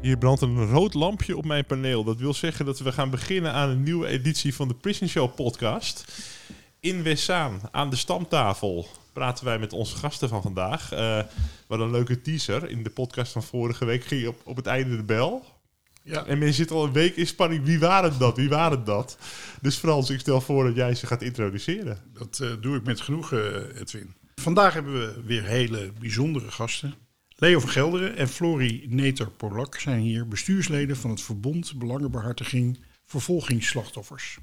Hier brandt een rood lampje op mijn paneel. Dat wil zeggen dat we gaan beginnen aan een nieuwe editie van de Prison Show podcast. In Wessaan, aan de stamtafel, praten wij met onze gasten van vandaag. Eh wat een leuke teaser. In de podcast van vorige week ging je op, op het einde de bel. Ja. En men zit al een week in spanning. Wie waren dat? Wie waren dat? Dus Frans, ik stel voor dat jij ze gaat introduceren. Dat eh, doe ik met genoegen, eh, Edwin. Vandaag hebben we weer hele bijzondere gasten. Leo van Gelderen en Florie Neter-Polak zijn hier bestuursleden van het Verbond Belangenbehartiging Vervolgingsslachtoffers.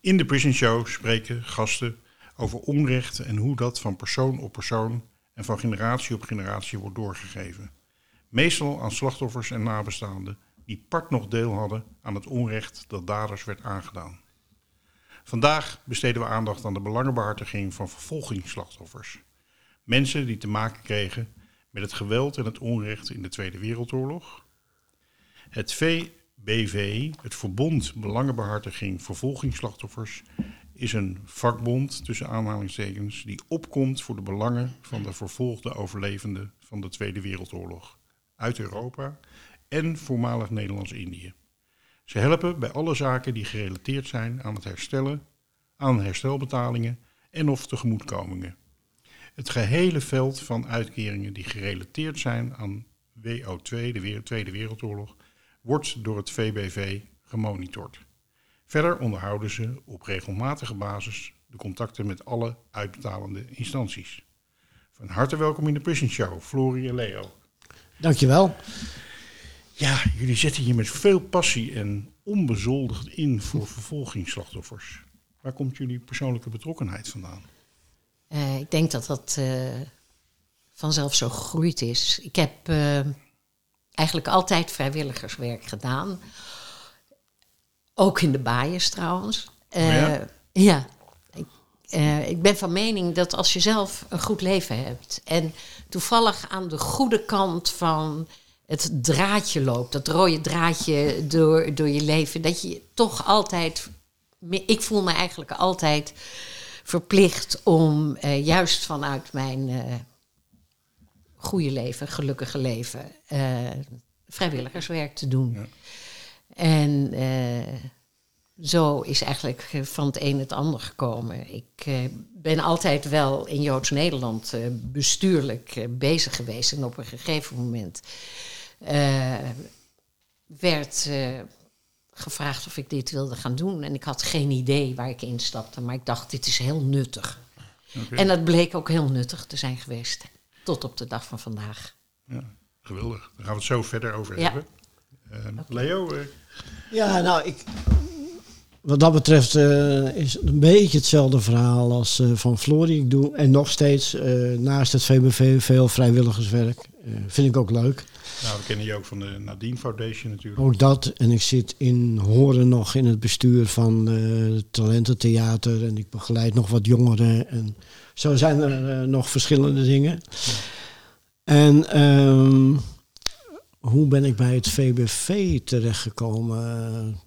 In de Prison Show spreken gasten over onrecht en hoe dat van persoon op persoon en van generatie op generatie wordt doorgegeven. Meestal aan slachtoffers en nabestaanden die part nog deel hadden aan het onrecht dat daders werd aangedaan. Vandaag besteden we aandacht aan de belangenbehartiging van vervolgingsslachtoffers. Mensen die te maken kregen met het geweld en het onrecht in de Tweede Wereldoorlog. Het VBV, het Verbond Belangenbehartiging Vervolgingsslachtoffers, is een vakbond tussen aanhalingstekens die opkomt voor de belangen van de vervolgde overlevenden van de Tweede Wereldoorlog uit Europa en voormalig Nederlands-Indië. Ze helpen bij alle zaken die gerelateerd zijn aan het herstellen, aan herstelbetalingen en of tegemoetkomingen. Het gehele veld van uitkeringen die gerelateerd zijn aan WO2, de Tweede Wereldoorlog, wordt door het VBV gemonitord. Verder onderhouden ze op regelmatige basis de contacten met alle uitbetalende instanties. Van harte welkom in de Prison Show, Florie en Leo. Dankjewel. Ja, jullie zetten hier met veel passie en onbezoldigd in voor vervolgingsslachtoffers. Waar komt jullie persoonlijke betrokkenheid vandaan? Eh, ik denk dat dat eh, vanzelf zo gegroeid is. Ik heb eh, eigenlijk altijd vrijwilligerswerk gedaan. Ook in de baaiers trouwens. Eh, ja? ja. Ik, ik ben van mening dat als je zelf een goed leven hebt... en toevallig aan de goede kant van het draadje loopt... dat rode draadje door, door je leven... dat je toch altijd... Ik voel me eigenlijk altijd verplicht om eh, juist vanuit mijn eh, goede leven, gelukkige leven, eh, vrijwilligerswerk te doen. Ja. En zo is eigenlijk van het een het ander gekomen. Ik ben altijd wel in Joods Nederland eh, bestuurlijk bezig geweest. En op een gegeven moment werd gevraagd of ik dit wilde gaan doen. En ik had geen idee waar ik instapte. Maar ik dacht, dit is heel nuttig. Oké. En dat bleek ook heel nuttig te zijn geweest. Tot op de dag van vandaag. Ja, geweldig. Daar gaan we het zo verder over Ja. hebben. Eh, Leo, eh, Ja, nou, ik, wat dat betreft eh, is het een beetje hetzelfde verhaal als eh, van Florie. Ik doe en nog steeds eh, naast het VBV veel vrijwilligerswerk. Vind ik ook leuk. nou, we kennen je ook van de Nadine Foundation natuurlijk. Ook dat. En ik zit in Horen nog in het bestuur van het Talententheater. En ik begeleid nog wat jongeren. En zo zijn er nog verschillende dingen. En ehm, hoe ben ik bij het VBV terechtgekomen?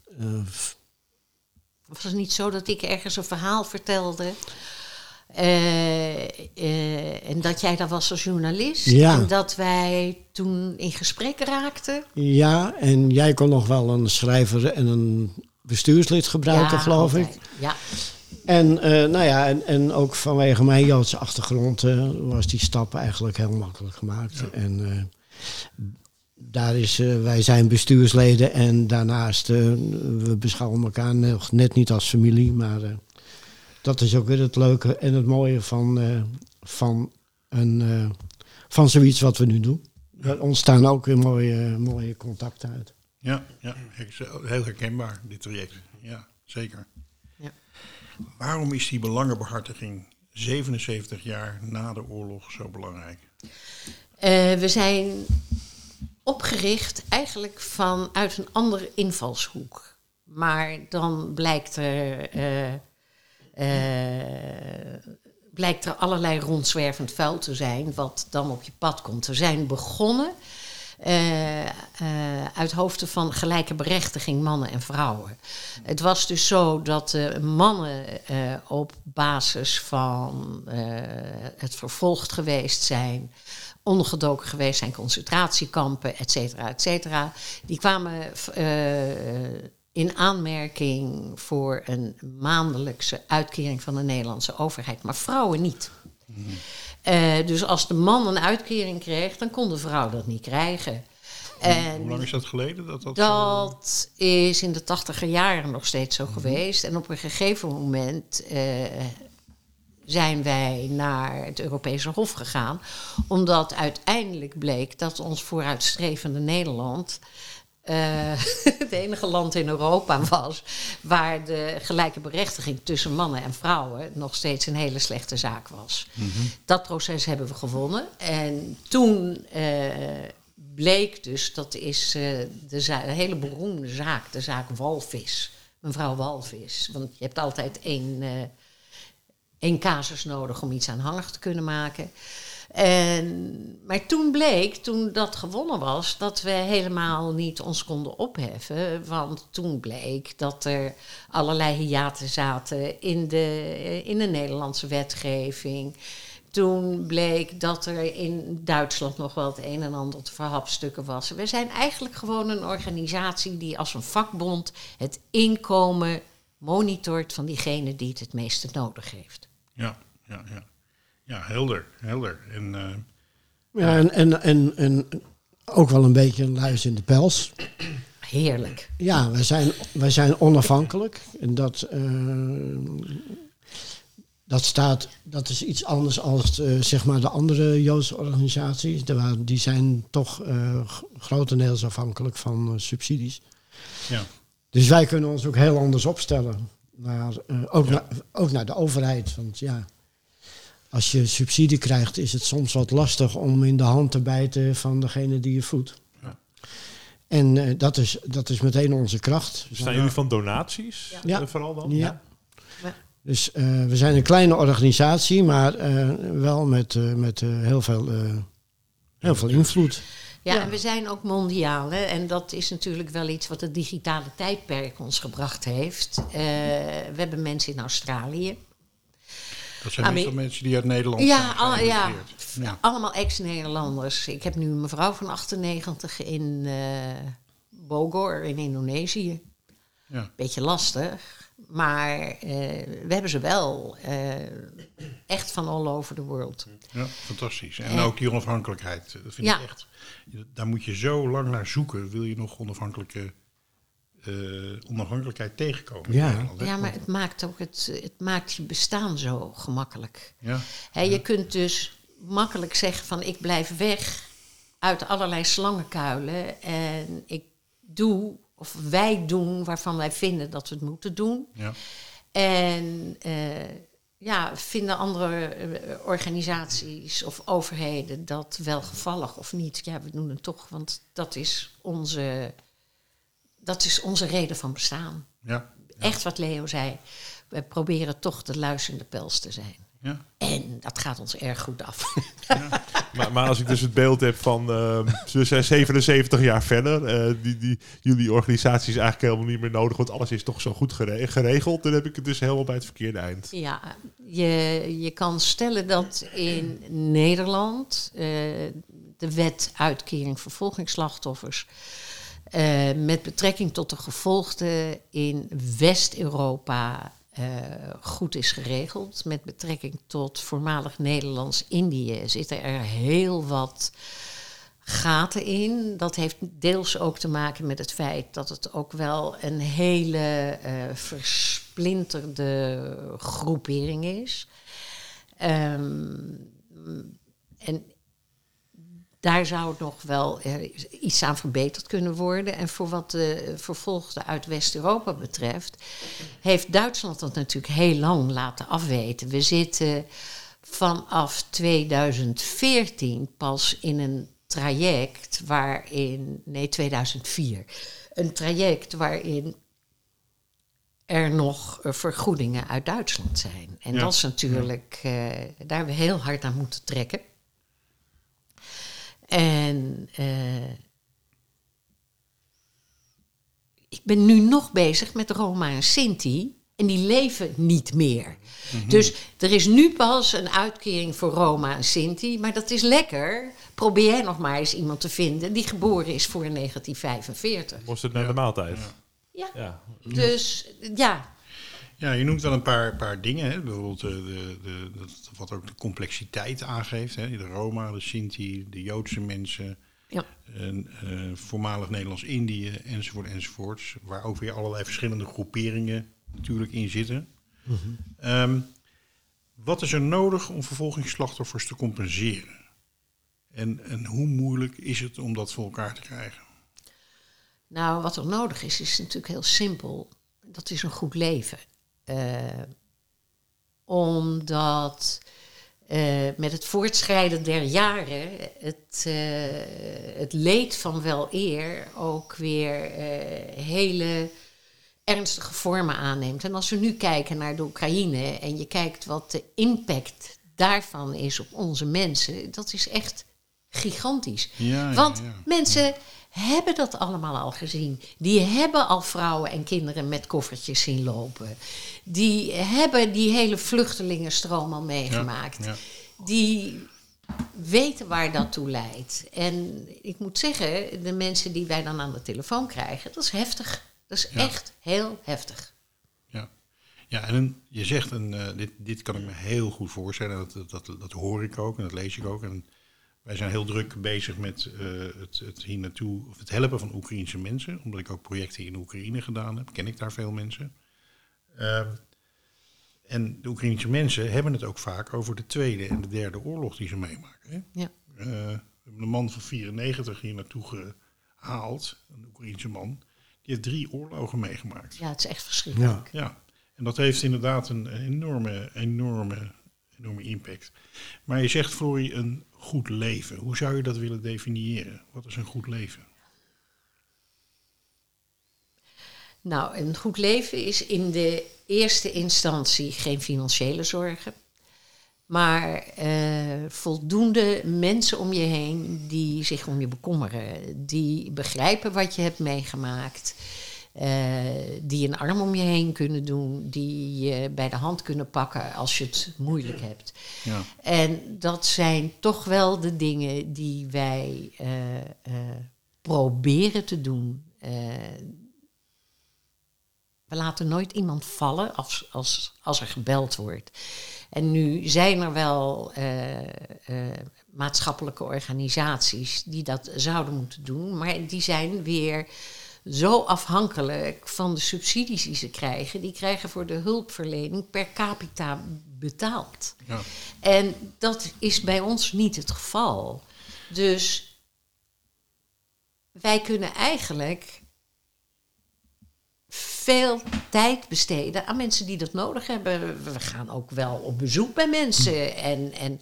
Eh, Was het niet zo dat ik ergens een verhaal vertelde? eh, eh, en dat jij daar was als journalist. Ja. En dat wij toen in gesprek raakten. Ja, en jij kon nog wel een schrijver en een bestuurslid gebruiken, Ja, geloof ik. Ja, En, eh, nou ja, en, en ook vanwege mijn Joodse achtergrond was die stap eigenlijk heel makkelijk gemaakt. En eh, daar is, eh, wij zijn bestuursleden en daarnaast, eh, we beschouwen elkaar nog net niet als familie, maar eh, dat is ook weer het leuke en het mooie van, eh, van, een, eh, van zoiets wat we nu doen. Er ontstaan ook weer mooie, mooie contacten uit. Ja, ja, heel herkenbaar, dit traject. Ja, zeker. Ja. Waarom is die belangenbehartiging 77 jaar na de oorlog zo belangrijk? Eh, we zijn opgericht eigenlijk vanuit een andere invalshoek. Maar dan blijkt er, eh, eh, blijkt er allerlei rondzwervend vuil te zijn, wat dan op je pad komt. We zijn begonnen eh, uit hoofden van gelijke berechtiging mannen en vrouwen. Het was dus zo dat mannen eh, op basis van het vervolgd geweest zijn, ondergedoken geweest zijn, concentratiekampen, et cetera, et cetera. Die kwamen in aanmerking voor een maandelijkse uitkering van de Nederlandse overheid, maar vrouwen niet. Eh, dus als de man een uitkering kreeg, dan kon de vrouw dat niet krijgen. En Hoe lang is dat geleden? Dat, dat, zo- dat is in de tachtiger jaren nog steeds zo geweest. En op een gegeven moment eh, zijn wij naar het Europese Hof gegaan. Omdat uiteindelijk bleek dat ons vooruitstrevende Nederland. Eh, het enige land in Europa was waar de gelijke berechtiging tussen mannen en vrouwen nog steeds een hele slechte zaak was. Dat proces hebben we gewonnen. En toen eh, bleek dus, dat is eh, de, een hele beroemde zaak, de zaak Walvis. Mevrouw Walvis. Want je hebt altijd één, één casus nodig om iets aanhangig te kunnen maken. En, maar toen bleek, toen dat gewonnen was, dat we helemaal niet ons konden opheffen. Want toen bleek dat er allerlei hiaten zaten in de, in de Nederlandse wetgeving. Toen bleek dat er in Duitsland nog wel het een en ander te verhapstukken was. We zijn eigenlijk gewoon een organisatie die als een vakbond het inkomen monitort van diegene die het het meeste nodig heeft. Ja, ja, ja. Ja, helder, helder. En eh, Ja, en, en, en, en ook wel een beetje een luis in de pels. Heerlijk. Ja, wij zijn, wij zijn onafhankelijk. En dat, eh, dat, staat, dat is iets anders als eh, zeg maar de andere Joodse organisaties. De Die zijn toch eh, grotendeels afhankelijk van subsidies. ja, Dus wij kunnen ons ook heel anders opstellen. Naar, eh, ook, naar, ook naar de overheid. Want ja, als je subsidie krijgt, is het soms wat lastig om in de hand te bijten van degene die je voedt. Ja. En eh, dat, is, dat is meteen onze kracht. Zijn jullie van donaties? Ja. eh, vooral dan? Ja. Ja. Dus eh, we zijn een kleine organisatie, maar eh, wel met, eh, met eh, heel, veel, eh, heel veel invloed. Ja, Ja. en we zijn ook mondiaal. Hè? En dat is natuurlijk wel iets wat het digitale tijdperk ons gebracht heeft. Eh, we hebben mensen in Australië. Dat zijn Ah, meestal mensen die uit Nederland Ja, zijn al- ja. ja. Allemaal ex-Nederlanders. Ik heb nu een mevrouw van 98 in eh Bogor in Indonesië. Ja. Beetje lastig. Maar eh, we hebben ze wel eh, echt van all over the world. Ja, fantastisch. En ook die onafhankelijkheid. Dat vind Ja. ik echt. Daar moet je zo lang naar zoeken. Wil je nog onafhankelijke eh, onafhankelijkheid tegenkomen? Ja. Nederland? Ja, maar het maakt ook het, het maakt je bestaan zo gemakkelijk. Ja, Hè, je kunt dus makkelijk zeggen van ik blijf weg uit allerlei slangenkuilen en ik doe of wij doen waarvan wij vinden dat we het moeten doen. ja, En eh, ja, vinden andere eh, organisaties of overheden dat welgevallig of niet? Ja, we doen het toch, want dat is onze, dat is onze reden van bestaan. ja, Echt wat Leo zei. We proberen toch de luisterende pels te zijn. ja. En dat gaat ons erg goed af. Maar, maar als ik dus het beeld heb van, ze zijn 77 jaar verder, eh, die, die, jullie organisatie is eigenlijk helemaal niet meer nodig, want alles is toch zo goed gere- geregeld, dan heb ik het dus helemaal bij het verkeerde eind. Ja, je, je kan stellen dat in Nederland eh, de wet uitkering vervolgingsslachtoffers eh, met betrekking tot de gevolgden in West-Europa eh, goed is geregeld. Met betrekking tot voormalig Nederlands-Indië zitten er heel wat gaten in. Dat heeft deels ook te maken met het feit dat het ook wel een hele eh, versplinterde groepering is. Ehm, en daar zou nog wel eh, iets aan verbeterd kunnen worden. En voor wat de vervolgden uit West-Europa betreft, heeft Duitsland dat natuurlijk heel lang laten afweten. We zitten vanaf 2014 pas in een traject waarin, nee 2004, een traject waarin er nog eh, vergoedingen uit Duitsland zijn. En Ja. dat is natuurlijk, eh, daar hebben we heel hard aan moeten trekken. En eh, ik ben nu nog bezig met Roma en Sinti. En die leven niet meer. Dus er is nu pas een uitkering voor Roma en Sinti. Maar dat is lekker. Probeer jij nog maar eens iemand te vinden die geboren is voor 1945. Moest het naar de maaltijd? Ja. Ja. Dus ja, Ja, je noemt wel een paar, paar dingen. Hè? Bijvoorbeeld eh, de, de, dat, wat ook de complexiteit aangeeft. Hè? De Roma, de Sinti, de Joodse mensen. ja. En, eh, voormalig Nederlands-Indië, enzovoort, enzovoorts. Waar ook weer allerlei verschillende groeperingen natuurlijk in zitten. Ehm, wat is er nodig om vervolgingsslachtoffers te compenseren? En, en hoe moeilijk is het om dat voor elkaar te krijgen? Nou, wat er nodig is, is natuurlijk heel simpel. Dat is een goed leven. Eh, omdat eh, met het voortschrijden der jaren het, eh, het leed van wel eer ook weer hele ernstige vormen aanneemt. En als we nu kijken naar de Oekraïne en je kijkt wat de impact daarvan is op onze mensen, dat is echt gigantisch. Ja, ja, Want ja. mensen hebben dat allemaal al gezien. Die hebben al vrouwen en kinderen met koffertjes zien lopen. Die hebben die hele vluchtelingenstroom al meegemaakt. Ja, ja. Die weten waar dat toe leidt. En ik moet zeggen, de mensen die wij dan aan de telefoon krijgen, dat is heftig. Dat is Ja. echt heel heftig. Ja, ja en een- je zegt, een, eh, dit, dit kan ik me heel goed voorstellen. Dat, dat, dat, dat hoor ik ook en dat lees ik ook. En wij zijn heel druk bezig met eh, het, het hier naartoe, of het helpen van Oekraïense mensen. Omdat ik ook projecten in Oekraïne gedaan heb, ken ik daar veel mensen. Ehm, en de Oekraïense mensen hebben het ook vaak over de tweede en de derde oorlog die ze meemaken. Hè? Ja. Eh, we hebben een man van 94 hier naartoe gehaald, een Oekraïense man. Die heeft drie oorlogen meegemaakt. ja, het is echt verschrikkelijk. Ja. Ja, en dat heeft inderdaad een enorme, enorme, enorme impact. Maar je zegt, Florie, een goed leven. Hoe zou je dat willen definiëren? Wat is een goed leven? Nou, een goed leven is in de eerste instantie geen financiële zorgen. Maar eh, voldoende mensen om je heen die zich om je bekommeren. Die begrijpen wat je hebt meegemaakt. Eh, die een arm om je heen kunnen doen. Die je bij de hand kunnen pakken als je het moeilijk hebt. Ja, En dat zijn toch wel de dingen die wij eh, eh, proberen te doen. We laten nooit iemand vallen als, als, als er gebeld wordt. En nu zijn er wel maatschappelijke organisaties die dat zouden moeten doen, maar die zijn weer zo afhankelijk van de subsidies die ze krijgen. Die krijgen voor de hulpverlening per capita betaald. ja, En dat is bij ons niet het geval. Dus wij kunnen eigenlijk veel tijd besteden aan mensen die dat nodig hebben. We gaan ook wel op bezoek bij mensen. En, en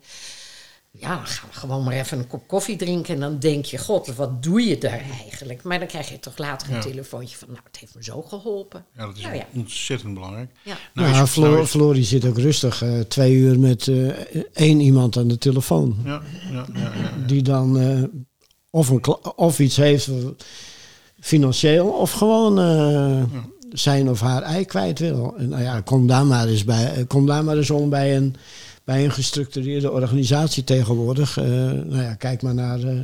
ja, dan gaan we gewoon maar even een kop koffie drinken. En dan denk je, god, wat doe je daar eigenlijk? Maar dan krijg je toch later een Ja. telefoontje van... nou, het heeft me zo geholpen. ja dat is Nou ja. ontzettend belangrijk. Ja. Nou, Nou, nou zit ook rustig eh, twee uur met eh, één iemand aan de telefoon. ja, ja, ja, ja, Die dan eh, of, een, of iets heeft financieel of gewoon eh, zijn of haar ei kwijt wil. En nou ja, kom daar maar eens, bij, kom daar maar eens om bij een, bij een gestructureerde organisatie tegenwoordig. Eh, nou ja, kijk maar naar eh,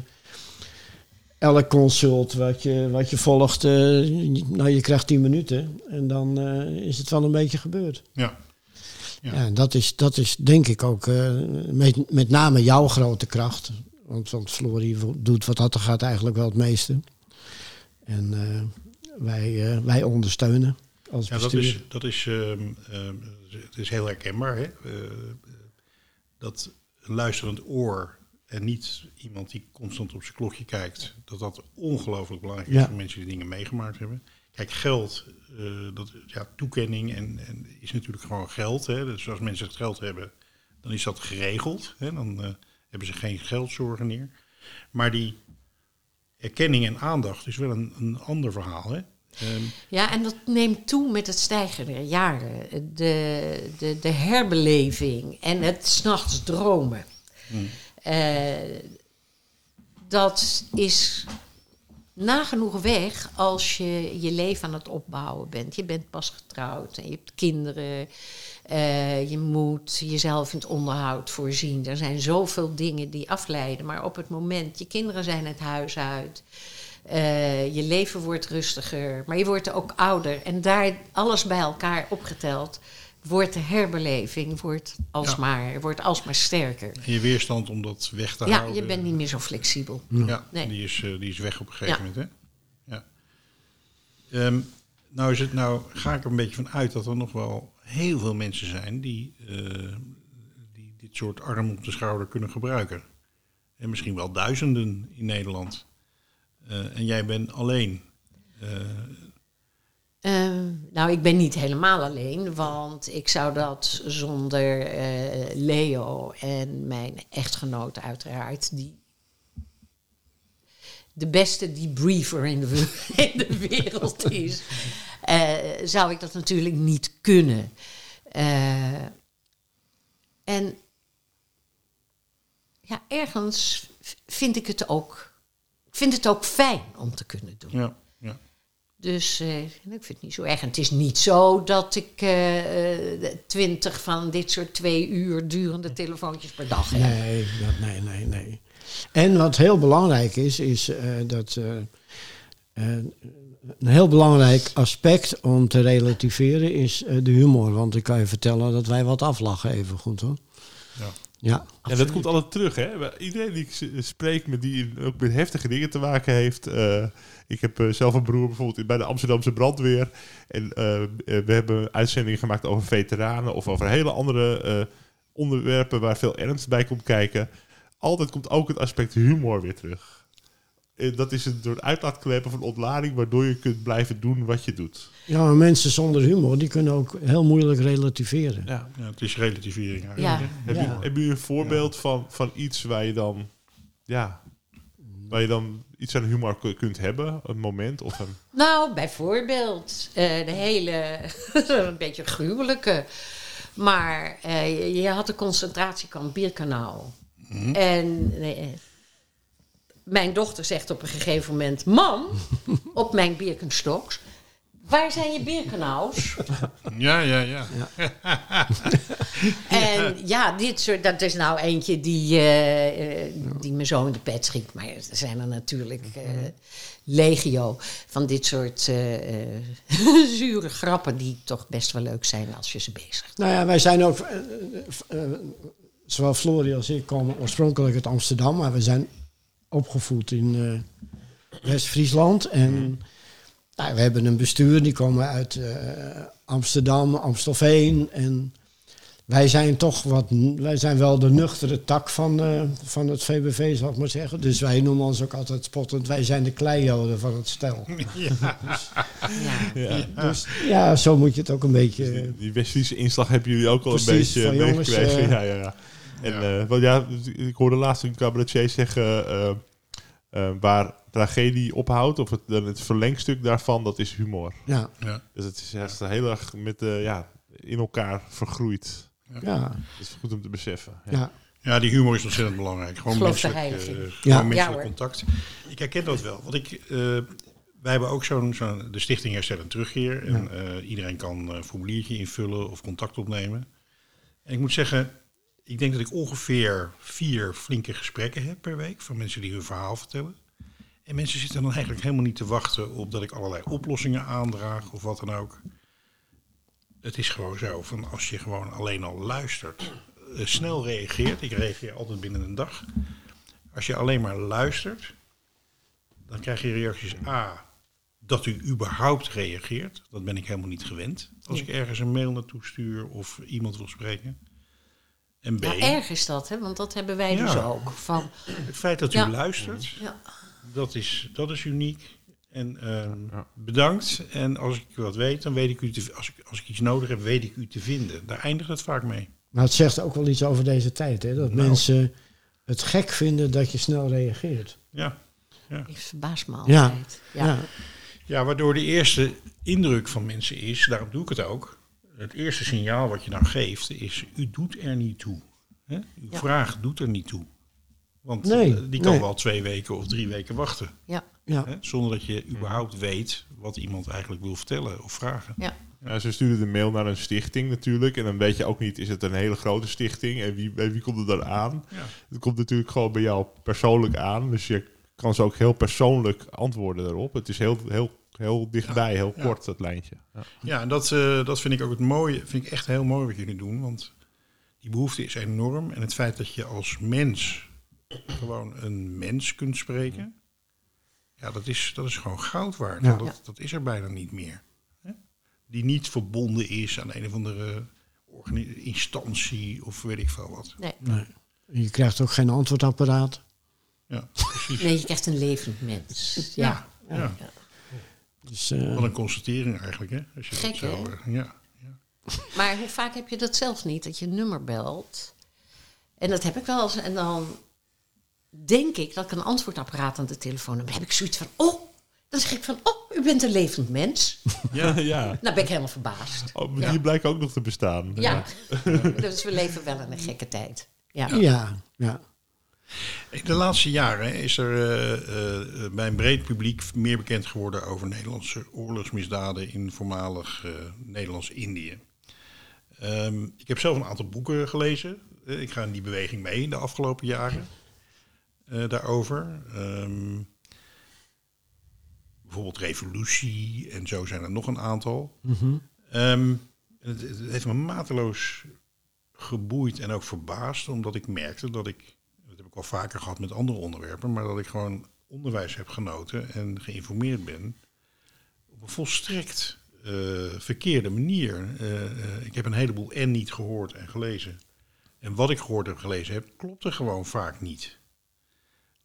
elk consult wat je, wat je volgt. eh, nou, je krijgt tien minuten en dan is het wel een beetje gebeurd. ja. Ja. Ja, dat is, dat is denk ik ook met, met name jouw grote kracht. Want, want Florie doet wat dat er gaat eigenlijk wel het meeste. En wij, wij ondersteunen als Ja, dat is, dat is, ehm, ehm, het is heel herkenbaar. Hè? Dat een luisterend oor en niet iemand die constant op zijn klokje kijkt, dat dat ongelooflijk belangrijk is voor mensen die dingen meegemaakt hebben. Kijk, geld, eh, dat, ja, toekenning en, en is natuurlijk gewoon geld. Hè? Dus als mensen het geld hebben, dan is dat geregeld. Hè? Dan eh, hebben ze geen geldzorgen meer. Maar die erkenning en aandacht is wel een, een ander verhaal. Hè? Ehm, Ja, en dat neemt toe met het stijgen der jaren. De, de, de herbeleving en het s'nachts dromen. Eh, dat is nagenoeg weg als je je leven aan het opbouwen bent. Je bent pas getrouwd en je hebt kinderen. Eh, je moet jezelf in het onderhoud voorzien. Er zijn zoveel dingen die afleiden. Maar op het moment, je kinderen zijn het huis uit. Eh, je leven wordt rustiger, maar je wordt ook ouder. En daar alles bij elkaar opgeteld, wordt de herbeleving wordt alsmaar, wordt alsmaar sterker. En je weerstand om dat weg te Ja, houden. je bent niet meer zo flexibel. Ja, Nee. die, is, eh, die is weg op een gegeven Ja. moment. Hè? Ja. Ehm, nou, is het, nou ga ik er een beetje van uit dat er nog wel heel veel mensen zijn die, eh, die dit soort arm op de schouder kunnen gebruiken. En misschien wel duizenden in Nederland. Eh, en jij bent alleen. Eh, Eh, nou, ik ben niet helemaal alleen, want ik zou dat zonder Leo en mijn echtgenoot uiteraard, die de beste debriefer in de, in de wereld is, zou ik dat natuurlijk niet kunnen. En ja, ergens vind ik het ook, ik vind het ook fijn om te kunnen doen. ja, ja. Dus eh, ik vind het niet zo erg. En het is niet zo dat ik eh, eh, twintig van dit soort twee uur durende telefoontjes per dag heb. Nee, dat, nee, nee, nee. En wat heel belangrijk is, is eh, dat een heel belangrijk aspect om te relativeren is eh, de humor. Want ik kan je vertellen dat wij wat aflachen even goed hoor. Ja. Ja, dat komt altijd terug, hè? Iedereen die ik spreek met die ook met heftige dingen te maken heeft. eh, ik heb eh, zelf een broer bijvoorbeeld bij de Amsterdamse brandweer. En eh, we hebben uitzendingen gemaakt over veteranen of over hele andere onderwerpen waar veel ernst bij komt kijken. Altijd komt ook het aspect humor weer terug. Eh, dat is een soort uitlaatkleppen van ontlading, waardoor je kunt blijven doen wat je doet. ja maar mensen zonder humor die kunnen ook heel moeilijk relativeren. Ja. ja, het is relativering. eigenlijk, Ja. Heb, Ja. je, heb je een voorbeeld van, van iets waar je dan, ja, waar je dan iets aan humor ku- kunt hebben, een moment of een. Nou, bijvoorbeeld eh, de hele, een beetje gruwelijke. Maar eh, je, je had een concentratiekamp Bierkanaal. En eh, mijn dochter zegt op een gegeven moment... Mam, op mijn Birkenstocks... Waar zijn je bierkanaals? Ja, ja, ja. En ja, dit soort, dat is nou eentje die, eh, eh, die me zo in de pet schiet. Maar er zijn er natuurlijk eh, legio van dit soort zure grappen die toch best wel leuk zijn als je ze bezigt. Nou ja, wij zijn ook, zowel Florie als ik komen oorspronkelijk uit Amsterdam, maar we zijn opgevoed in eh, West-Friesland. En nou, we hebben een bestuur, die komen uit eh, Amsterdam, Amstelveen. En wij zijn toch wat, wij zijn wel de nuchtere tak van, eh, van het VBV, zal ik maar zeggen. Dus wij noemen ons ook altijd spottend, wij zijn de kleijoden van het stel. Ja. Ja. Dus ja, zo moet je het ook een beetje... Die, die West-Friese inslag hebben jullie ook al een beetje meegekregen. ja, ja, ja. En Ja. ja. want ja, ik hoorde laatst een cabaretier zeggen eh, eh, waar tragedie ophoudt, of het, dan het verlengstuk daarvan, dat is humor. Ja, ja. Dus het is echt heel erg met, eh, ja, in elkaar vergroeid. ja, Dat is goed om te beseffen. Ja. ja. Ja, die humor is ontzettend belangrijk. Gewoon menselijk, eh, Ja. gewoon menselijk contact. Ik herken dat wel. Want ik, eh, wij hebben ook zo'n, zo'n de Stichting Herstel en Terugkeer. En eh, iedereen kan een formuliertje invullen of contact opnemen. En ik moet zeggen, ik denk dat ik ongeveer vier flinke gesprekken heb per week. Van mensen die hun verhaal vertellen. En mensen zitten dan eigenlijk helemaal niet te wachten op dat ik allerlei oplossingen aandraag of wat dan ook. Het is gewoon zo, van als je gewoon alleen al luistert, eh, snel reageert. Ik reageer altijd binnen een dag. Als je alleen maar luistert, dan krijg je reacties A, dat u überhaupt reageert. Dat ben ik helemaal niet gewend. Als ik ergens een mail naartoe stuur of iemand wil spreken. En B, Nou, erg is dat, hè? want dat hebben wij dus Ja. ook. Van, het feit dat u Ja. luistert, ja, dat is, dat is uniek. En ehm, Ja. bedankt. En als ik wat weet, dan weet ik u te, als, ik, als ik iets nodig heb, weet ik u te vinden. Daar eindigt het vaak mee. Maar het zegt ook wel iets over deze tijd. Hè? Dat Nou. mensen het gek vinden dat je snel reageert. Ja. ik verbaas me Ja. altijd. Ja. Ja. ja, waardoor de eerste indruk van mensen is, daarom doe ik het ook. Het eerste signaal wat je nou geeft is, u doet er niet toe. Hè? Uw Ja. vraag doet er niet toe. Want Nee, eh, die kan nee. wel twee weken of drie weken wachten. Ja. Ja. Hè? Zonder dat je überhaupt weet wat iemand eigenlijk wil vertellen of vragen. Ja. Ja, ze sturen de mail naar een stichting natuurlijk. En dan weet je ook niet, is het een hele grote stichting? En wie, bij wie komt het dan aan? Ja. Het komt natuurlijk gewoon bij jou persoonlijk aan. Dus je kan ze ook heel persoonlijk antwoorden daarop. Het is heel, heel, heel dichtbij, heel ja. kort, dat lijntje. Ja. Ja, en dat, eh, dat vind ik ook het mooie. Vind ik echt heel mooi wat jullie doen. Want die behoefte is enorm. En het feit dat je als mens gewoon een mens kunt spreken. Ja, dat is, dat is gewoon goud waard. Ja. Dat, dat is er bijna niet meer. Hè? Die niet verbonden is aan een of andere instantie of weet ik veel wat. Nee. Nee. Je krijgt ook geen antwoordapparaat. Ja, precies. nee, je krijgt een levend mens. Ja. Ja. Dus, eh, Wat een constatering eigenlijk, hè? Als je Gek, hè? eh, ja. Maar hoe vaak heb je dat zelf niet, dat je een nummer belt? En dat heb ik wel eens. En dan denk ik dat ik een antwoordapparaat aan de telefoon heb. Dan heb ik zoiets van, oh, dan zeg ik van, oh, u bent een levend mens. Ja, ja. Nou ben ik helemaal verbaasd. Oh, maar Ja. die blijken ook nog te bestaan. Ja, dus we leven wel in een gekke tijd. Ja. ja, ja. De laatste jaren is er eh, eh, bij een breed publiek meer bekend geworden over Nederlandse oorlogsmisdaden in voormalig eh, Nederlands-Indië. Ehm, ik heb zelf een aantal boeken gelezen. Eh, ik ga in die beweging mee de afgelopen jaren eh, daarover. Ehm, bijvoorbeeld Revolutie en zo zijn er nog een aantal. Mhm. Ehm, het, het heeft me mateloos geboeid en ook verbaasd, omdat ik merkte dat ik, ik al vaker gehad met andere onderwerpen, maar dat ik gewoon onderwijs heb genoten en geïnformeerd ben op een volstrekt eh, verkeerde manier. Eh, eh, ik heb een heleboel en niet gehoord en gelezen. En wat ik gehoord heb gelezen heb, klopte gewoon vaak niet.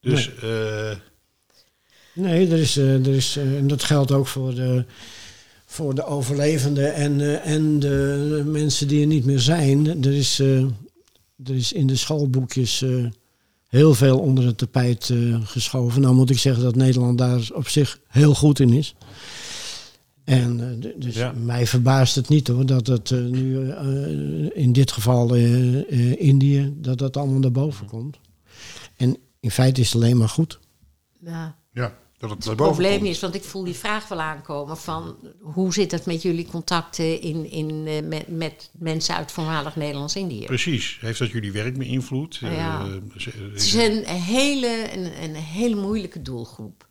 Dus eh, Nee, er is, er is, en dat geldt ook voor de, voor de overlevenden en, en de mensen die er niet meer zijn. Er is, er is in de schoolboekjes heel veel onder het tapijt eh, geschoven. Nou moet ik zeggen dat Nederland daar op zich heel goed in is. En eh, dus Ja. mij verbaast het niet hoor, dat het eh, nu eh, in dit geval Indië, dat dat allemaal naar boven komt. En in feite is het alleen maar goed. Ja. ja, dat het probleem komt. is, want ik voel die vraag wel aankomen van hoe zit het met jullie contacten in, in, eh, met, met mensen uit voormalig Nederlands-Indië? Precies. Heeft dat jullie werk beïnvloed? Ja. Eh, ze- Het is een hele, een, een hele moeilijke doelgroep.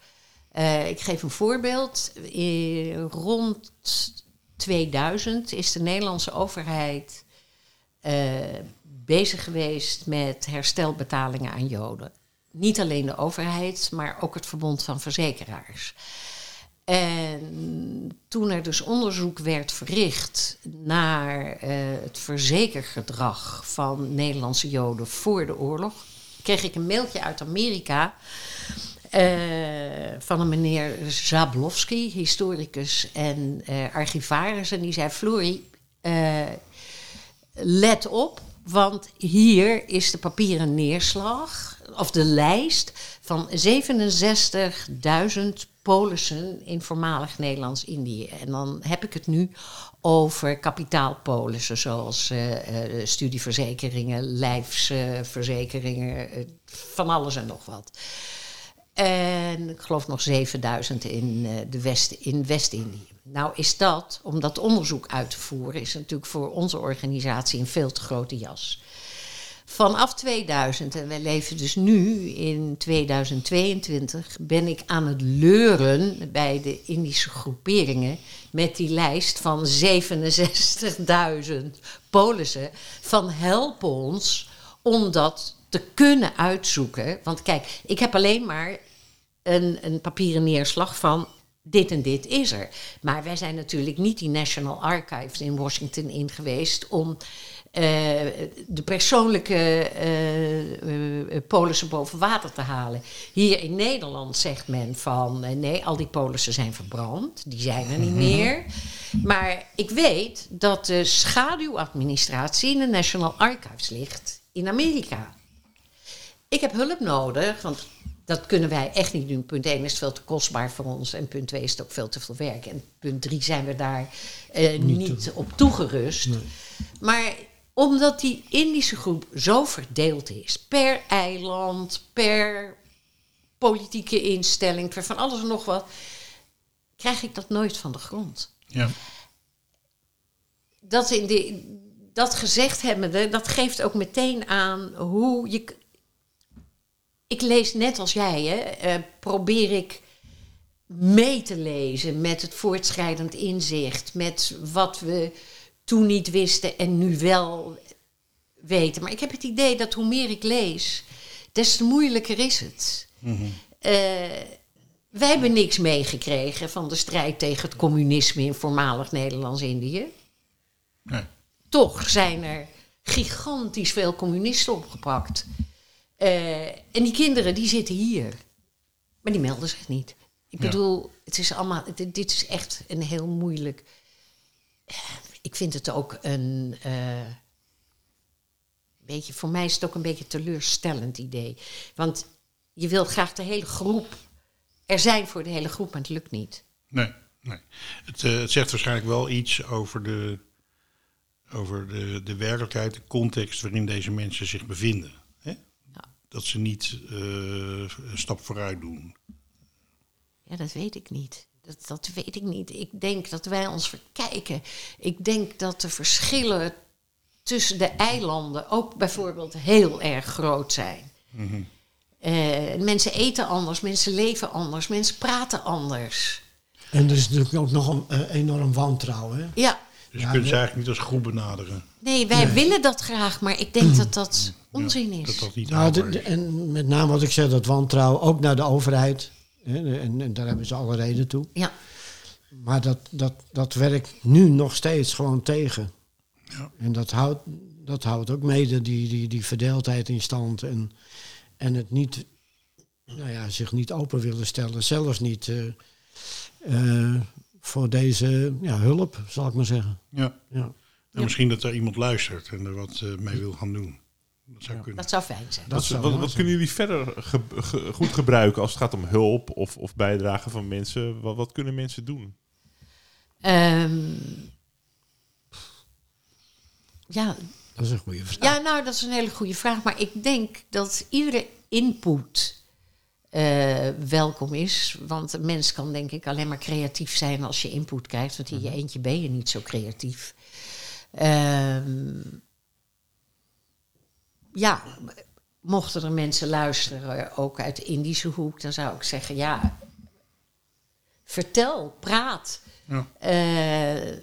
Eh, ik geef een voorbeeld. Eh, rond 2000 is de Nederlandse overheid eh, bezig geweest met herstelbetalingen aan Joden. Niet alleen de overheid, maar ook het Verbond van Verzekeraars. En toen er dus onderzoek werd verricht naar eh, het verzekergedrag van Nederlandse Joden voor de oorlog, kreeg ik een mailtje uit Amerika eh, van een meneer Zablowski, historicus en eh, archivaris. En die zei: Florie, let op, want hier is de papieren neerslag, of de lijst van 67.000 polissen in voormalig Nederlands-Indië. En dan heb ik het nu over kapitaalpolissen, zoals eh, eh, studieverzekeringen, lijfsverzekeringen, eh, van alles en nog wat. En ik geloof nog 7000 in, de West, in West-Indië. Nou is dat, om dat onderzoek uit te voeren, is natuurlijk voor onze organisatie een veel te grote jas. Vanaf 2000, en wij leven dus nu in 2022, ben ik aan het leuren bij de Indische groeperingen met die lijst van 67.000 polissen. Van help ons om dat te kunnen uitzoeken. Want kijk, ik heb alleen maar een, een papieren neerslag van dit en dit is er. Maar wij zijn natuurlijk niet die National Archives in Washington in geweest om de persoonlijke eh, eh, polissen boven water te halen. Hier in Nederland zegt men van eh, nee, al die polissen zijn verbrand, die zijn er niet meer. Maar ik weet dat de schaduwadministratie in de National Archives ligt in Amerika. Ik heb hulp nodig, want dat kunnen wij echt niet doen. Punt 1 is het veel te kostbaar voor ons. En punt 2 is het ook veel te veel werk. En punt 3 zijn we daar eh, niet, op toegerust. Maar omdat die Indische groep zo verdeeld is, per eiland, per politieke instelling, per van alles en nog wat, krijg ik dat nooit van de grond. Ja. Dat, in de, dat gezegd hebbende, dat geeft ook meteen aan hoe je. Ik lees net als jij, hè, eh, probeer ik mee te lezen met het voortschrijdend inzicht, met wat we toen niet wisten en nu wel weten. Maar ik heb het idee dat hoe meer ik lees, des te moeilijker is het. Eh, wij hebben niks meegekregen van de strijd tegen het communisme in voormalig Nederlands-Indië. Nee. Toch zijn er gigantisch veel communisten opgepakt. Eh, en die kinderen die zitten hier. Maar die melden zich niet. Ik Ja. bedoel, het is allemaal, dit, dit is echt een heel moeilijk. Ik vind het ook een. eh, beetje, voor mij is het ook een beetje een teleurstellend idee. Want je wilt graag de hele groep er zijn voor de hele groep, maar het lukt niet. Nee, nee. Het, eh, het zegt waarschijnlijk wel iets over de, over de, de werkelijkheid, de context waarin deze mensen zich bevinden. Hè? Dat ze niet eh, een stap vooruit doen. Ja, dat weet ik niet. Dat, dat weet ik niet. Ik denk dat wij ons verkijken. Ik denk dat de verschillen tussen de eilanden ook bijvoorbeeld heel erg groot zijn. Eh, mensen eten anders, mensen leven anders, mensen praten anders. En er is natuurlijk ook nog een eh, enorm wantrouwen. Hè? Ja, Dus Ja, je kunt ze eigenlijk niet als groep benaderen. nee, wij willen dat graag, maar ik denk dat dat onzin Ja, is. Dat dat niet Nou, is. en met name wat ik zeg, dat wantrouwen ook naar de overheid. En, en daar hebben ze alle reden toe. Ja, Maar dat, dat, dat werkt nu nog steeds gewoon tegen. Ja. En dat houdt, dat houdt ook mede die, die, die verdeeldheid in stand. En, en het niet, nou ja, zich niet open willen stellen. Zelfs niet eh, eh, voor deze ja, hulp, zal ik maar zeggen. Ja. Ja. En misschien dat er iemand luistert en er wat eh, mee wil gaan doen. Dat zou kunnen. dat zou fijn zijn. Dat Wat, zou wat, mooi wat zijn. kunnen jullie verder ge- ge- goed gebruiken als het gaat om hulp of, of bijdragen van mensen? Wat, wat kunnen mensen doen? Ehm, ja, Dat is een goede vraag. Ja, nou, dat is een hele goede vraag. Maar ik denk dat iedere input eh, welkom is. Want een mens kan denk ik alleen maar creatief zijn als je input krijgt. Want in je eentje ben je niet zo creatief. Ehm, ja, mochten er mensen luisteren, ook uit de Indische hoek, dan zou ik zeggen, ja, vertel, praat. Ja. Eh,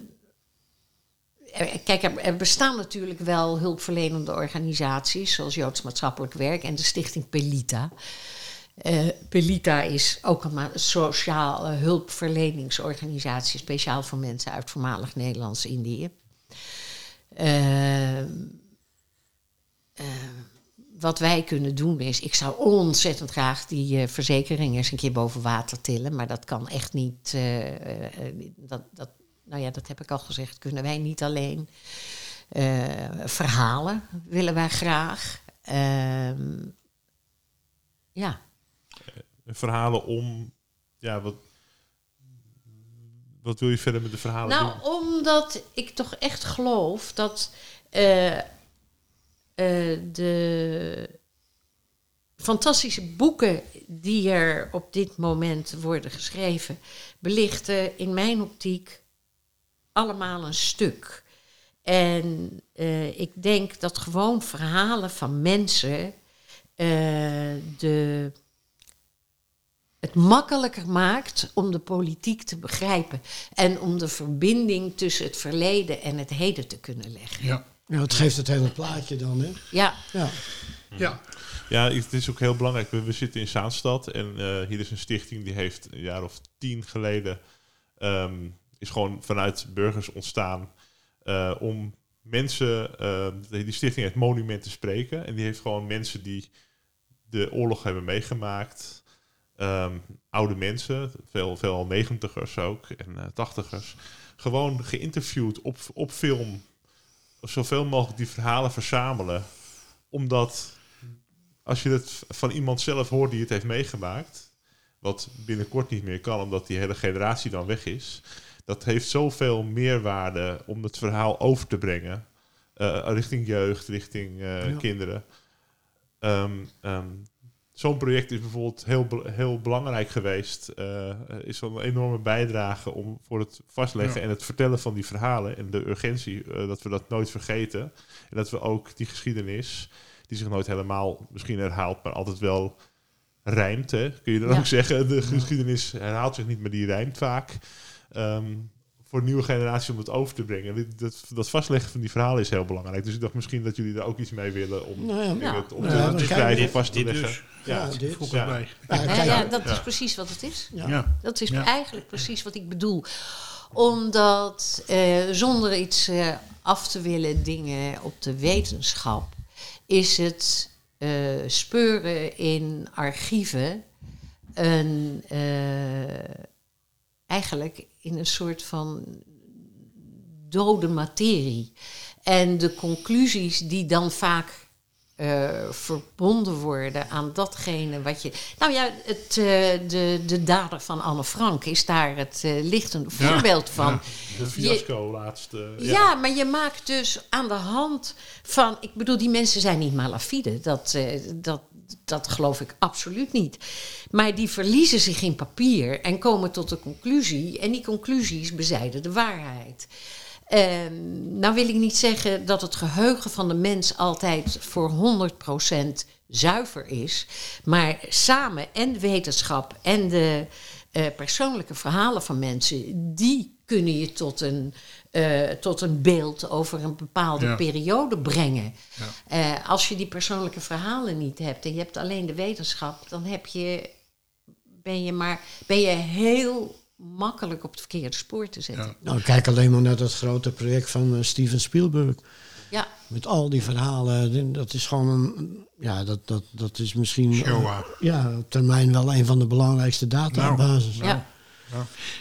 Kijk, er, er bestaan natuurlijk wel hulpverlenende organisaties, zoals Joods Maatschappelijk Werk en de stichting Pelita. Eh, Pelita is ook een sociaal hulpverleningsorganisatie, speciaal voor mensen uit voormalig Nederlands-Indië. Eh, eh, wat wij kunnen doen is, ik zou ontzettend graag die eh, verzekering eens een keer boven water tillen, maar dat kan echt niet. eh, dat, dat, nou ja, dat heb ik al gezegd, kunnen wij niet alleen. Verhalen willen wij graag. Ehm, ja, Verhalen om, ja, wat, wat wil je verder met de verhalen Nou, doen? omdat ik toch echt geloof dat eh, de fantastische boeken die er op dit moment worden geschreven, belichten in mijn optiek allemaal een stuk. En eh, ik denk dat gewoon verhalen van mensen eh, de het makkelijker maakt om de politiek te begrijpen. En om de verbinding tussen het verleden en het heden te kunnen leggen. Ja. Ja, het geeft het hele plaatje dan, hè? Ja, Ja. Ja. Ja, het is ook heel belangrijk. We, we zitten in Zaanstad en eh, hier is een stichting die heeft een jaar of tien geleden ehm, is gewoon vanuit burgers ontstaan eh, om mensen, eh, die stichting heeft Monument te spreken en die heeft gewoon mensen die de oorlog hebben meegemaakt, ehm, oude mensen, veel, veel negentigers ook en eh, tachtigers, gewoon geïnterviewd op, op film, zoveel mogelijk die verhalen verzamelen, omdat als je het van iemand zelf hoort die het heeft meegemaakt, wat binnenkort niet meer kan, omdat die hele generatie dan weg is, dat heeft zoveel meerwaarde om het verhaal over te brengen. eh, richting jeugd, richting eh, Ja. kinderen. Ehm, ehm, Zo'n project is bijvoorbeeld heel, heel belangrijk geweest. eh, is een enorme bijdrage om voor het vastleggen Ja. en het vertellen van die verhalen en de urgentie, eh, dat we dat nooit vergeten. En dat we ook die geschiedenis, die zich nooit helemaal misschien herhaalt, maar altijd wel rijmt. Hè? Kun je dan Ja. ook zeggen, de geschiedenis herhaalt zich niet, maar die rijmt vaak. Ehm, voor nieuwe generatie om het over te brengen. Dit- Dat, dat vastleggen van die verhalen is heel belangrijk. Dus ik dacht misschien dat jullie daar ook iets mee willen om Nou ja, te- om Ja, te- schrijven, dit- vast te leggen. dus. Ja, Ja, dit. Dat is precies wat het is. Ja. Ja. Dat is Ja. eigenlijk precies wat ik bedoel. Omdat eh, zonder iets eh, af te willen dingen op de wetenschap, is het eh, speuren in archieven een, eh, eigenlijk in een soort van dode materie. En de conclusies die dan vaak eh, verbonden worden aan datgene wat je. Nou ja, het, eh, de, de dader van Anne Frank is daar het eh, lichtende Ja, voorbeeld van. ja. Het fiasco laatst. eh, Ja. maar je maakt dus aan de hand van. Ik bedoel, die mensen zijn niet malafide. Dat, eh, dat, dat geloof ik absoluut niet. Maar die verliezen zich in papier en komen tot een conclusie. En die conclusies bezijden de waarheid. Ehm, nou wil ik niet zeggen dat het geheugen van de mens altijd voor 100% zuiver is. Maar samen en wetenschap en de eh, persoonlijke verhalen van mensen, die kunnen je tot een, eh, tot een beeld over een bepaalde Ja. periode brengen. Eh, als je die persoonlijke verhalen niet hebt en je hebt alleen de wetenschap, dan heb je, ben, je maar, ben je heel makkelijk op het verkeerde spoor te zetten. Ja. Nou, kijk alleen maar naar dat grote project van eh, Steven Spielberg. Ja, Met al die verhalen. Dat is gewoon een. Ja, dat, dat, dat is misschien. Ja, op termijn wel een van de belangrijkste databases. Nou, ja.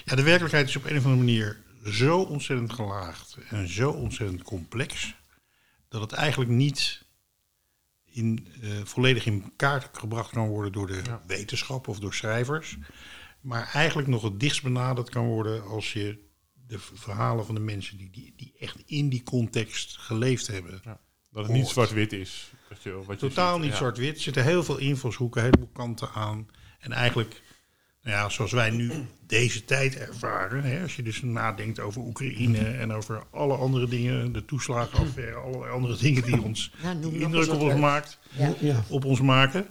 Ja, de werkelijkheid is op een of andere manier zo ontzettend gelaagd en zo ontzettend complex dat het eigenlijk niet in, eh, volledig in kaart gebracht kan worden door de wetenschap of door schrijvers, maar eigenlijk nog het dichtst benaderd kan worden als je de verhalen van de mensen die, die, die echt in die context geleefd hebben. Ja. Dat het niet zwart-wit is. Wat je, wat je Totaal ziet. niet Ja. zwart-wit. Er zitten heel veel invalshoeken, heleboel kanten aan. En eigenlijk, ja, zoals wij nu deze tijd ervaren. Hè, als je dus nadenkt over Oekraïne en over alle andere dingen, de toeslagenaffaire, allerlei andere dingen die ons Ja, die indruk op ons, maakt, Ja. Op ons maken.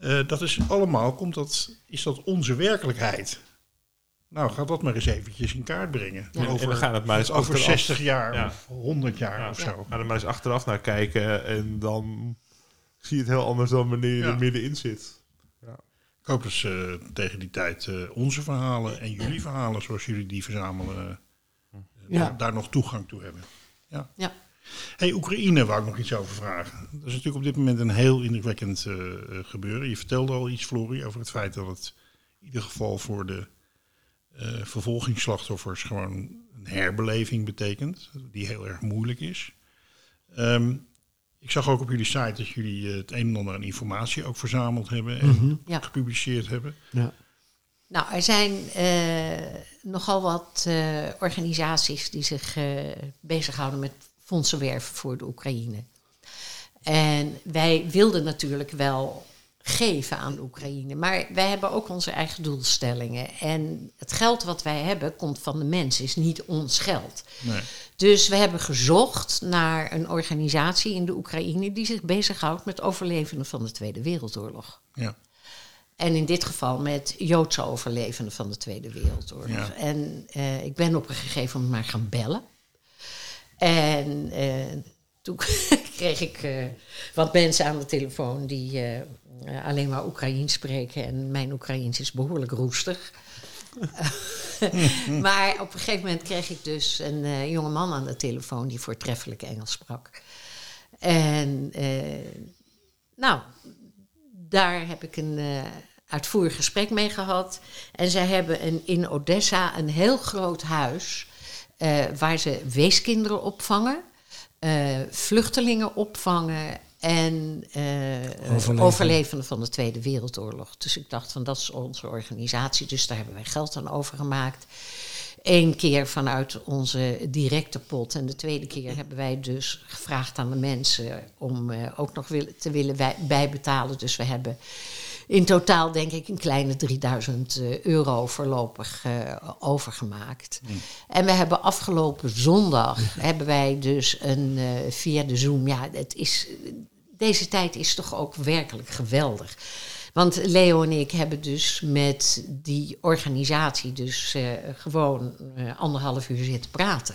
Eh, dat is allemaal, komt dat, is dat onze werkelijkheid. Nou, ga dat maar eens eventjes in kaart brengen. Ja. En dan gaan het maar eens over achteraf. 60 jaar Ja. of 100 jaar Ja. of zo. Ga er maar eens achteraf naar kijken en dan zie je het heel anders dan wanneer je Ja. er middenin zit. Ik hoop dat ze tegen die tijd eh, onze verhalen en jullie verhalen, zoals jullie die verzamelen, eh, Ja. daar, nog toegang toe hebben. Ja. Ja. Hey, Oekraïne wou ik nog iets over vragen. Dat is natuurlijk op dit moment een heel indrukwekkend eh, gebeuren. Je vertelde al iets, Florie, over het feit dat het in ieder geval voor de vervolgingsslachtoffers gewoon een herbeleving betekent, die heel erg moeilijk is. Ehm, ik zag ook op jullie site dat jullie eh, het een en ander aan informatie ook verzameld hebben en Mhm. Ja. gepubliceerd hebben. Ja. Nou, er zijn eh, nogal wat eh, organisaties die zich eh, bezighouden met fondsen werven voor de Oekraïne. En wij wilden natuurlijk wel geven aan Oekraïne, maar wij hebben ook onze eigen doelstellingen. En het geld wat wij hebben komt van de mensen, is niet ons geld. Nee. Dus we hebben gezocht naar een organisatie in de Oekraïne die zich bezighoudt met overlevenden van de Tweede Wereldoorlog. Ja. En in dit geval met Joodse overlevenden van de Tweede Wereldoorlog. Ja. En eh, ik ben op een gegeven moment maar gaan bellen. En eh, toen kreeg ik eh, wat mensen aan de telefoon die eh, alleen maar Oekraïens spreken. En mijn Oekraïens is behoorlijk roestig. maar op een gegeven moment kreeg ik dus een eh, jonge man aan de telefoon die voortreffelijk Engels sprak. En eh, nou, daar heb ik een uitvoerig gesprek mee gehad. En zij hebben een, in Odessa een heel groot huis waar ze weeskinderen opvangen, vluchtelingen opvangen en eh, Overlevenden. overlevenden van de Tweede Wereldoorlog. Dus ik dacht van dat is onze organisatie, dus daar hebben wij geld aan overgemaakt. Eén keer vanuit onze directe pot. En de tweede keer hebben wij dus gevraagd aan de mensen om eh, ook nog wil- te willen bijbetalen. Dus we hebben in totaal denk ik een kleine 3000 eh, euro voorlopig overgemaakt. En we hebben afgelopen zondag hebben wij dus een via de Zoom. Ja, het is, deze tijd is toch ook werkelijk geweldig. Want Leo en ik hebben dus met die organisatie dus eh, gewoon eh, anderhalf uur zitten praten.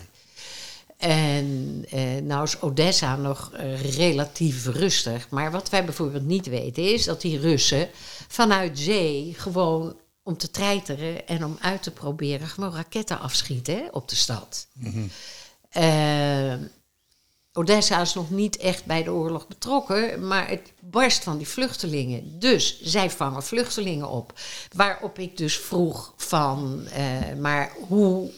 En eh, nou is Odessa nog eh, relatief rustig. Maar wat wij bijvoorbeeld niet weten is dat die Russen vanuit zee gewoon om te treiteren en om uit te proberen gewoon raketten afschieten hè, op de stad. Eh, Odessa is nog niet echt bij de oorlog betrokken, maar het barst van die vluchtelingen. Dus zij vangen vluchtelingen op. Waarop ik dus vroeg van, eh, maar hoe,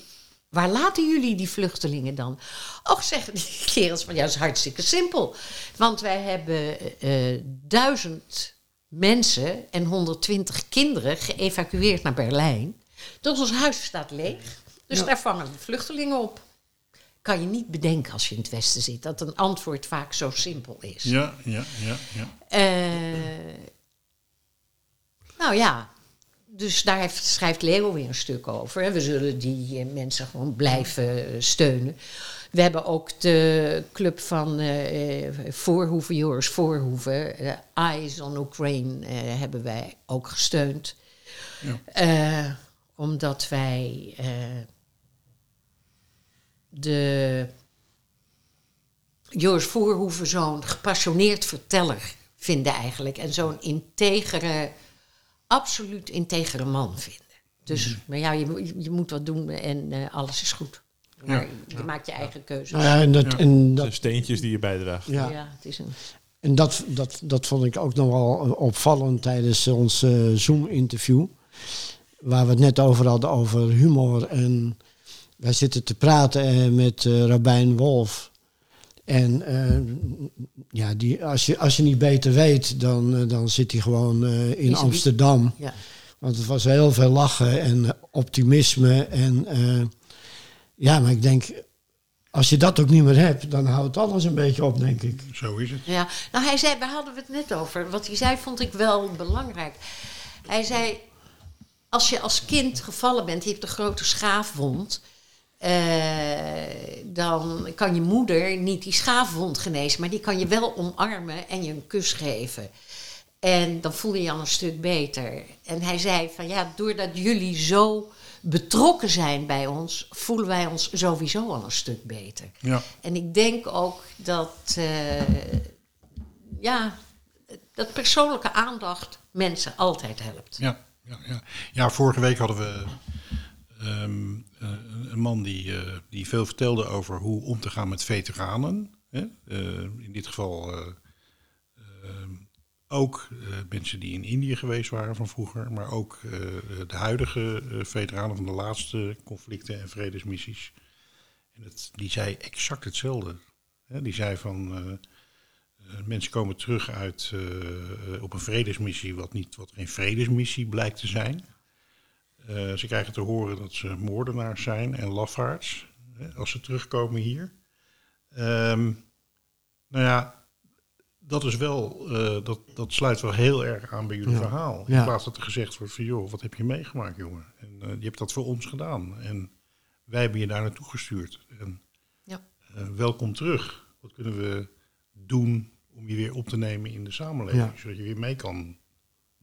waar laten jullie die vluchtelingen dan? Och, zeggen die kerels van, ja, dat is hartstikke simpel. Want wij hebben eh, duizend mensen en 120 kinderen geëvacueerd naar Berlijn. Dus ons huis staat leeg. Dus daar vangen we vluchtelingen op kan je niet bedenken als je in het Westen zit dat een antwoord vaak zo simpel is. Ja, ja, ja, ja. Eh, nou ja, dus daar heeft, schrijft Leo weer een stuk over. We zullen die eh, mensen gewoon blijven eh, steunen. We hebben ook de club van eh, Voorhoeven, Joris Voorhoeven, Eyes on Ukraine, hebben wij ook gesteund. Ja. Omdat wij de Joris Voorhoeven zo'n gepassioneerd verteller vinden eigenlijk. En zo'n integere, absoluut integere man vinden. Dus, maar ja, je, moet- je moet wat doen en eh, alles is goed. Maar je maakt je eigen keuzes. Nou ja, en dat, Ja. en Dat steentjes die je bijdraagt. ja. Ja, het is een... En dat, dat, dat vond ik ook nog wel eh, opvallend tijdens ons eh, Zoom-interview. Waar we het net over hadden, over humor. En wij zitten te praten eh, met eh Rabijn Wolf. En eh, ja, die, als, je, als je niet beter weet, dan, dan zit hij gewoon eh, in Amsterdam. Ja. Want het was heel veel lachen en optimisme. En eh, ja, maar ik denk, als je dat ook niet meer hebt, dan houdt alles een beetje op, denk ik. Zo is het. Ja, nou hij zei, waar hadden we het net over? Wat hij zei vond ik wel belangrijk. Hij zei, als je als kind gevallen bent, je hebt een grote schaafwond... eh, dan kan je moeder niet die schaafwond genezen... maar die kan je wel omarmen en je een kus geven. En dan voel je je al een stuk beter. En hij zei van, ja, doordat jullie zo betrokken zijn bij ons... voelen wij ons sowieso al een stuk beter. Ja. En ik denk ook dat, eh, ja, dat persoonlijke aandacht mensen altijd helpt. Ja, ja, ja. ja, vorige week hadden we ehm, eh, een man die, eh, die veel vertelde over hoe om te gaan met veteranen. Hè? Eh, in dit geval eh, ook eh, mensen die in Indië geweest waren van vroeger, maar ook eh, de huidige eh, veteranen van de laatste conflicten en vredesmissies. En het, die zei exact hetzelfde. Die zei van. eh, eh, mensen komen terug uit, eh, op een vredesmissie, wat, niet, wat geen vredesmissie blijkt te zijn. Eh, ze krijgen te horen dat ze moordenaars zijn en lafaards hè, als ze terugkomen hier. Ehm, nou ja, dat is wel, eh, dat, dat sluit wel heel erg aan bij jullie Ja. verhaal. Ja. In plaats dat er gezegd wordt van, joh, wat heb je meegemaakt, jongen? En eh, je hebt dat voor ons gedaan. En wij hebben je daar naartoe gestuurd. En Ja. eh, welkom terug. Wat kunnen we doen om je weer op te nemen in de samenleving? Ja. Zodat je weer mee kan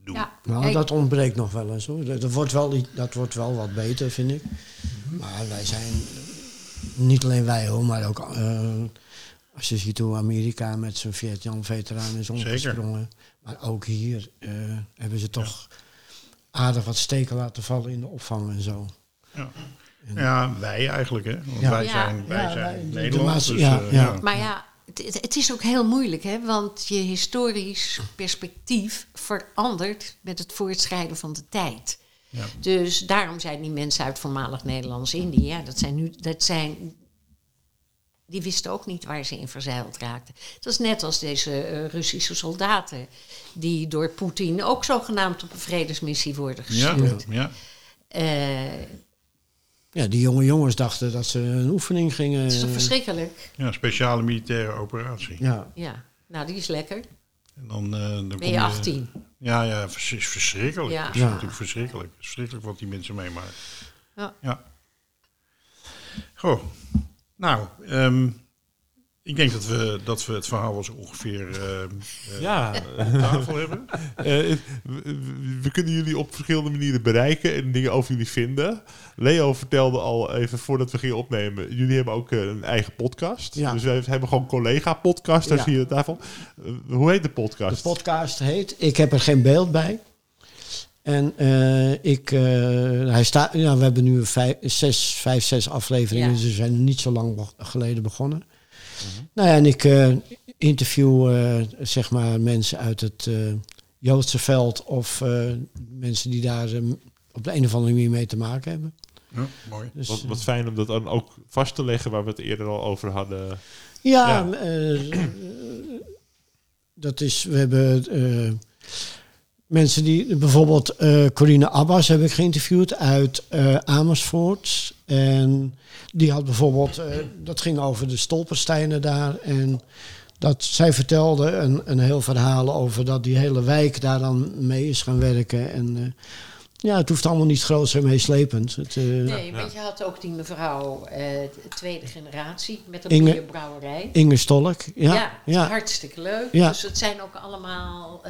doen. Ja, Nou, dat ontbreekt nog wel eens hoor. Dat, dat wordt wel, dat wordt wel wat beter, vind ik. Maar wij zijn, niet alleen wij hoor, maar ook eh, als je ziet hoe Amerika met zijn Vietnam-veteraan is omgesprongen. Maar ook hier eh, hebben ze toch aardig wat steken laten vallen in de opvang en zo. Ja, wij eigenlijk, hè? Want Ja. wij Ja. zijn, wij Ja, zijn wij- de- de Nederland. maas- dus, ja, eh, ja. Maar ja, het, het- is ook heel moeilijk, hè? want je historisch perspectief verandert met het voortschrijden van de tijd. Ja. Dus daarom zijn die mensen uit voormalig Nederlands-Indië, ja, dat zijn nu, dat zijn, die wisten ook niet waar ze in verzeild raakten. Dat is net als deze eh, Russische soldaten, die door Poetin ook zogenaamd op een vredesmissie worden Ja, gestuurd. ja. Eh, Ja, die jonge jongens dachten dat ze een oefening gingen. het is toch eh, verschrikkelijk? ja, speciale militaire operatie. Ja, Ja, nou die is lekker. En dan, eh, dan Ben kom je 18? Ja, ja, is verschrikkelijk. Ja. Het is Ja. natuurlijk verschrikkelijk. Het is verschrikkelijk wat die mensen meemaken. Ja. ja. Goh. Nou, ehm, ik denk dat we, dat we het verhaal wel zo ongeveer eh, eh, Ja, op tafel hebben. eh, we, kunnen jullie op verschillende manieren bereiken en dingen over jullie vinden. Leo vertelde al even voordat we gingen opnemen, jullie hebben ook een eigen podcast. Ja. Dus wij hebben gewoon collega-podcasters Ja. hier tafel. Eh, hoe heet de de podcast? podcast heet Ik heb er geen beeld bij. En eh, ik, eh, hij staat, ja, we hebben nu vijf, zes, vijf, zes afleveringen, Ja. dus we zijn niet zo lang geleden begonnen. Nou ja, en ik eh, interview eh, zeg maar mensen uit het eh, Joodse veld of eh, mensen die daar op de een of andere manier mee te maken hebben. Ja, mooi. Dus, Wat, wat fijn om dat dan ook vast te leggen waar we het eerder al over hadden. Ja, Ja. eh, dat is, we hebben eh, mensen die, bijvoorbeeld eh Corine Abbas heb ik geïnterviewd uit eh, Amersfoort. En die had bijvoorbeeld, eh, dat ging over de stolpersteinen daar. En dat zij vertelde een, een heel verhaal over dat die hele wijk daar dan mee is gaan werken. En ja, het hoeft allemaal niet groots en meeslepend. Het, Nee, want je had ook die mevrouw, de tweede generatie, met een Inge- bierbrouwerij. Inge Stolk. Ja, Ja, ja, hartstikke leuk. Ja. Dus het zijn ook allemaal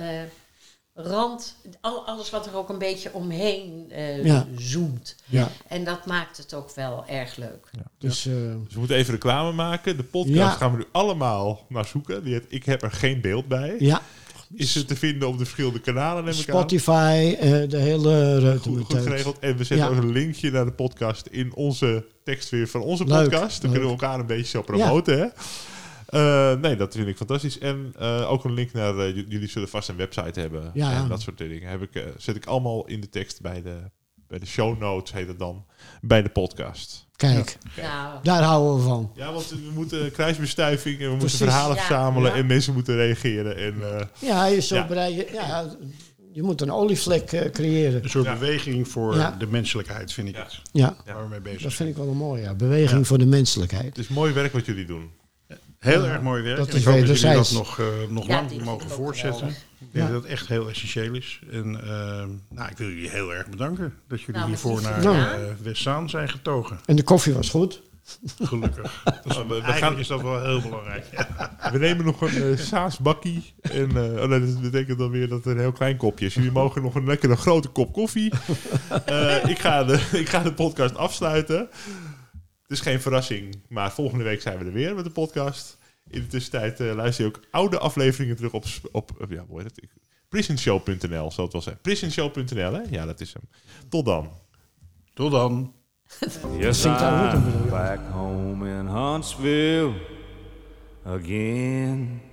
rand, al, alles wat er ook een beetje omheen eh Ja. zoemt. ja. En dat maakt het ook wel erg leuk. Dus, eh, Dus we moeten even reclame maken. De podcast Ja. gaan we nu allemaal naar zoeken. Die heet Ik heb er geen beeld bij. ja, Is het te vinden op de verschillende kanalen? Neem ik aan? Spotify, eh, de hele Goed, goed geregeld. En we zetten Ja. ook een linkje naar de podcast in onze tekst weer van onze Leuk, podcast. Dan leuk. kunnen we elkaar een beetje zo promoten. Hè? Eh, nee, dat vind ik fantastisch. En eh, ook een link naar... eh, jullie zullen vast een website hebben. Ja. En dat soort dingen. Heb ik, eh, zet ik allemaal in de tekst bij de, bij de show notes, heet het dan. Bij de podcast. Kijk, Nou, daar houden we van. Ja, want we moeten kruisbestuiving en we moeten verhalen Ja. verzamelen Ja. en mensen moeten reageren. En, eh, Ja, je, zo Ja. bereid je, ja, je moet een olievlek eh, creëren. Een soort Ja. beweging voor Ja. de menselijkheid, vind ik Ja. het. Ja, Waar we mee bezig dat vind ik wel een mooi. Ja. Beweging Ja. voor de menselijkheid. het is mooi werk wat jullie doen. Heel erg mooi werk. dat En is ik hoop dat jullie dat nog, eh, nog Ja, lang mogen voortzetten. geweldig. Ik denk Ja. dat het echt heel essentieel is. En eh, nou, ik wil jullie heel erg bedanken dat jullie Nou, hiervoor naar eh Westzaan zijn getogen. En de koffie was goed. Gelukkig. Dus we- we gaan- is dat wel heel belangrijk. We nemen nog een eh saasbakkie. En oh nee, dat betekent dan weer dat het een heel klein kopje is. Jullie mogen nog een lekkere grote kop koffie. Eh, ik, ga de, ik ga de podcast afsluiten. Het is geen verrassing, maar volgende week zijn we er weer met de podcast. In de tussentijd eh, luister je ook oude afleveringen terug op, op eh, ja, hoe heet het? Prisonshow.nl, zal het wel zijn. Prisonshow.nl, hè? Ja, dat is hem. Tot dan. Tot dan. Yes, I'm back home in Huntsville again.